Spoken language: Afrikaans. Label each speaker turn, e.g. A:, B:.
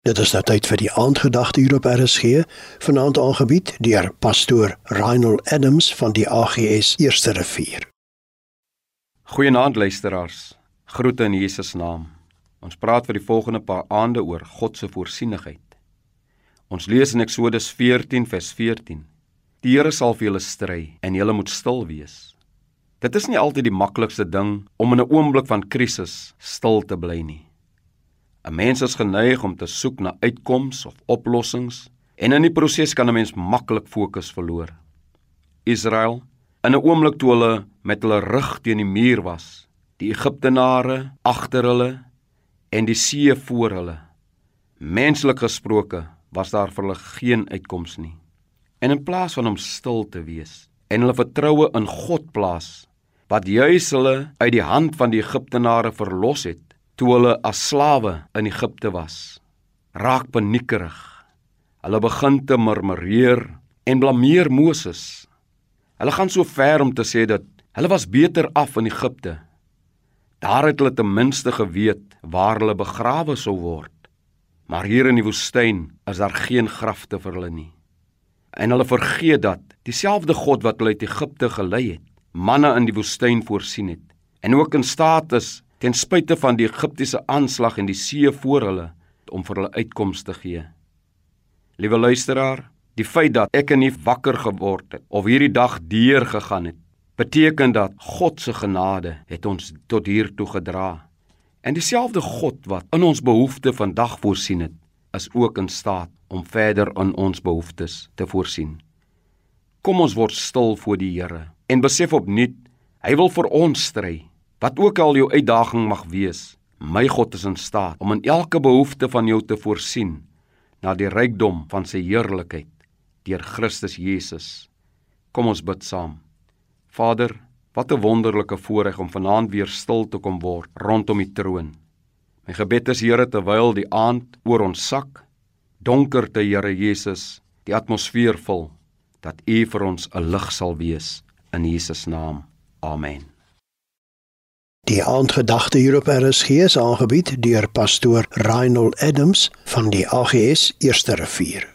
A: Dit is nou tyd vir die aandgedagte hier op RSG, vanaand aangebied deur pastoor Reinhold Adams van die AGS Eerste Rivier.
B: Goeienaand luisteraars. Groete in Jesus naam. Ons praat vir die volgende paar aande oor God se voorsienigheid. Ons lees in Eksodus 14 vers 14. Die Here sal vir julle stry en julle moet stil wees. Dit is nie altyd die maklikste ding om in 'n oomblik van krisis stil te bly nie. 'n Mens is geneig om te soek na uitkomste of oplossings en in die proses kan 'n mens maklik fokus verloor. Israel, in 'n oomblik toe hulle met hulle rug teen die muur was, die Egiptenare agter hulle en die see voor hulle. Menslik gesproke was daar vir hulle geen uitkoms nie. En in plaas van om stil te wees en hulle vertroue in God plaas, wat juis hulle uit die hand van die Egiptenare verlos het, toe hulle as slawe in Egipte was. Raak paniekerig. Hulle begin te murmureer en blameer Moses. Hulle gaan so ver om te sê dat hulle was beter af in Egipte. Daar het hulle ten minste geweet waar hulle begrawe sou word. Maar hier in die woestyn is daar geen grafte vir hulle nie. En hulle vergeet dat dieselfde God wat hulle uit Egipte gelei het, manne in die woestyn voorsien het en ook in staat is ten spyte van die Egiptiese aanslag en die see voor hulle om vir hulle uitkomste te gee. Liewe luisteraar, die feit dat ek en nie wakker geword het of hierdie dag deur gegaan het, beteken dat God se genade het ons tot hier toe gedra. En dieselfde God wat in ons behoeftes vandag voorsien het, is ook in staat om verder in ons behoeftes te voorsien. Kom ons word stil voor die Here en besef opnuut hy wil vir ons stry Wat ook al jou uitdaging mag wees, my God is in staat om in elke behoefte van jou te voorsien na die rykdom van sy heerlikheid deur Christus Jesus. Kom ons bid saam. Vader, wat 'n wonderlike voorreg om vanaand weer stil te kom word rondom U troon. My gebed is Here terwyl die aand oor ons sak, donkerte Here Jesus, die atmosfeer vul, dat U vir ons 'n lig sal wees in Jesus naam. Amen.
A: Die aandgedagte hier op RSG is aangebied deur pastoor Reinhold Adams van die AGS Eerste Rivier.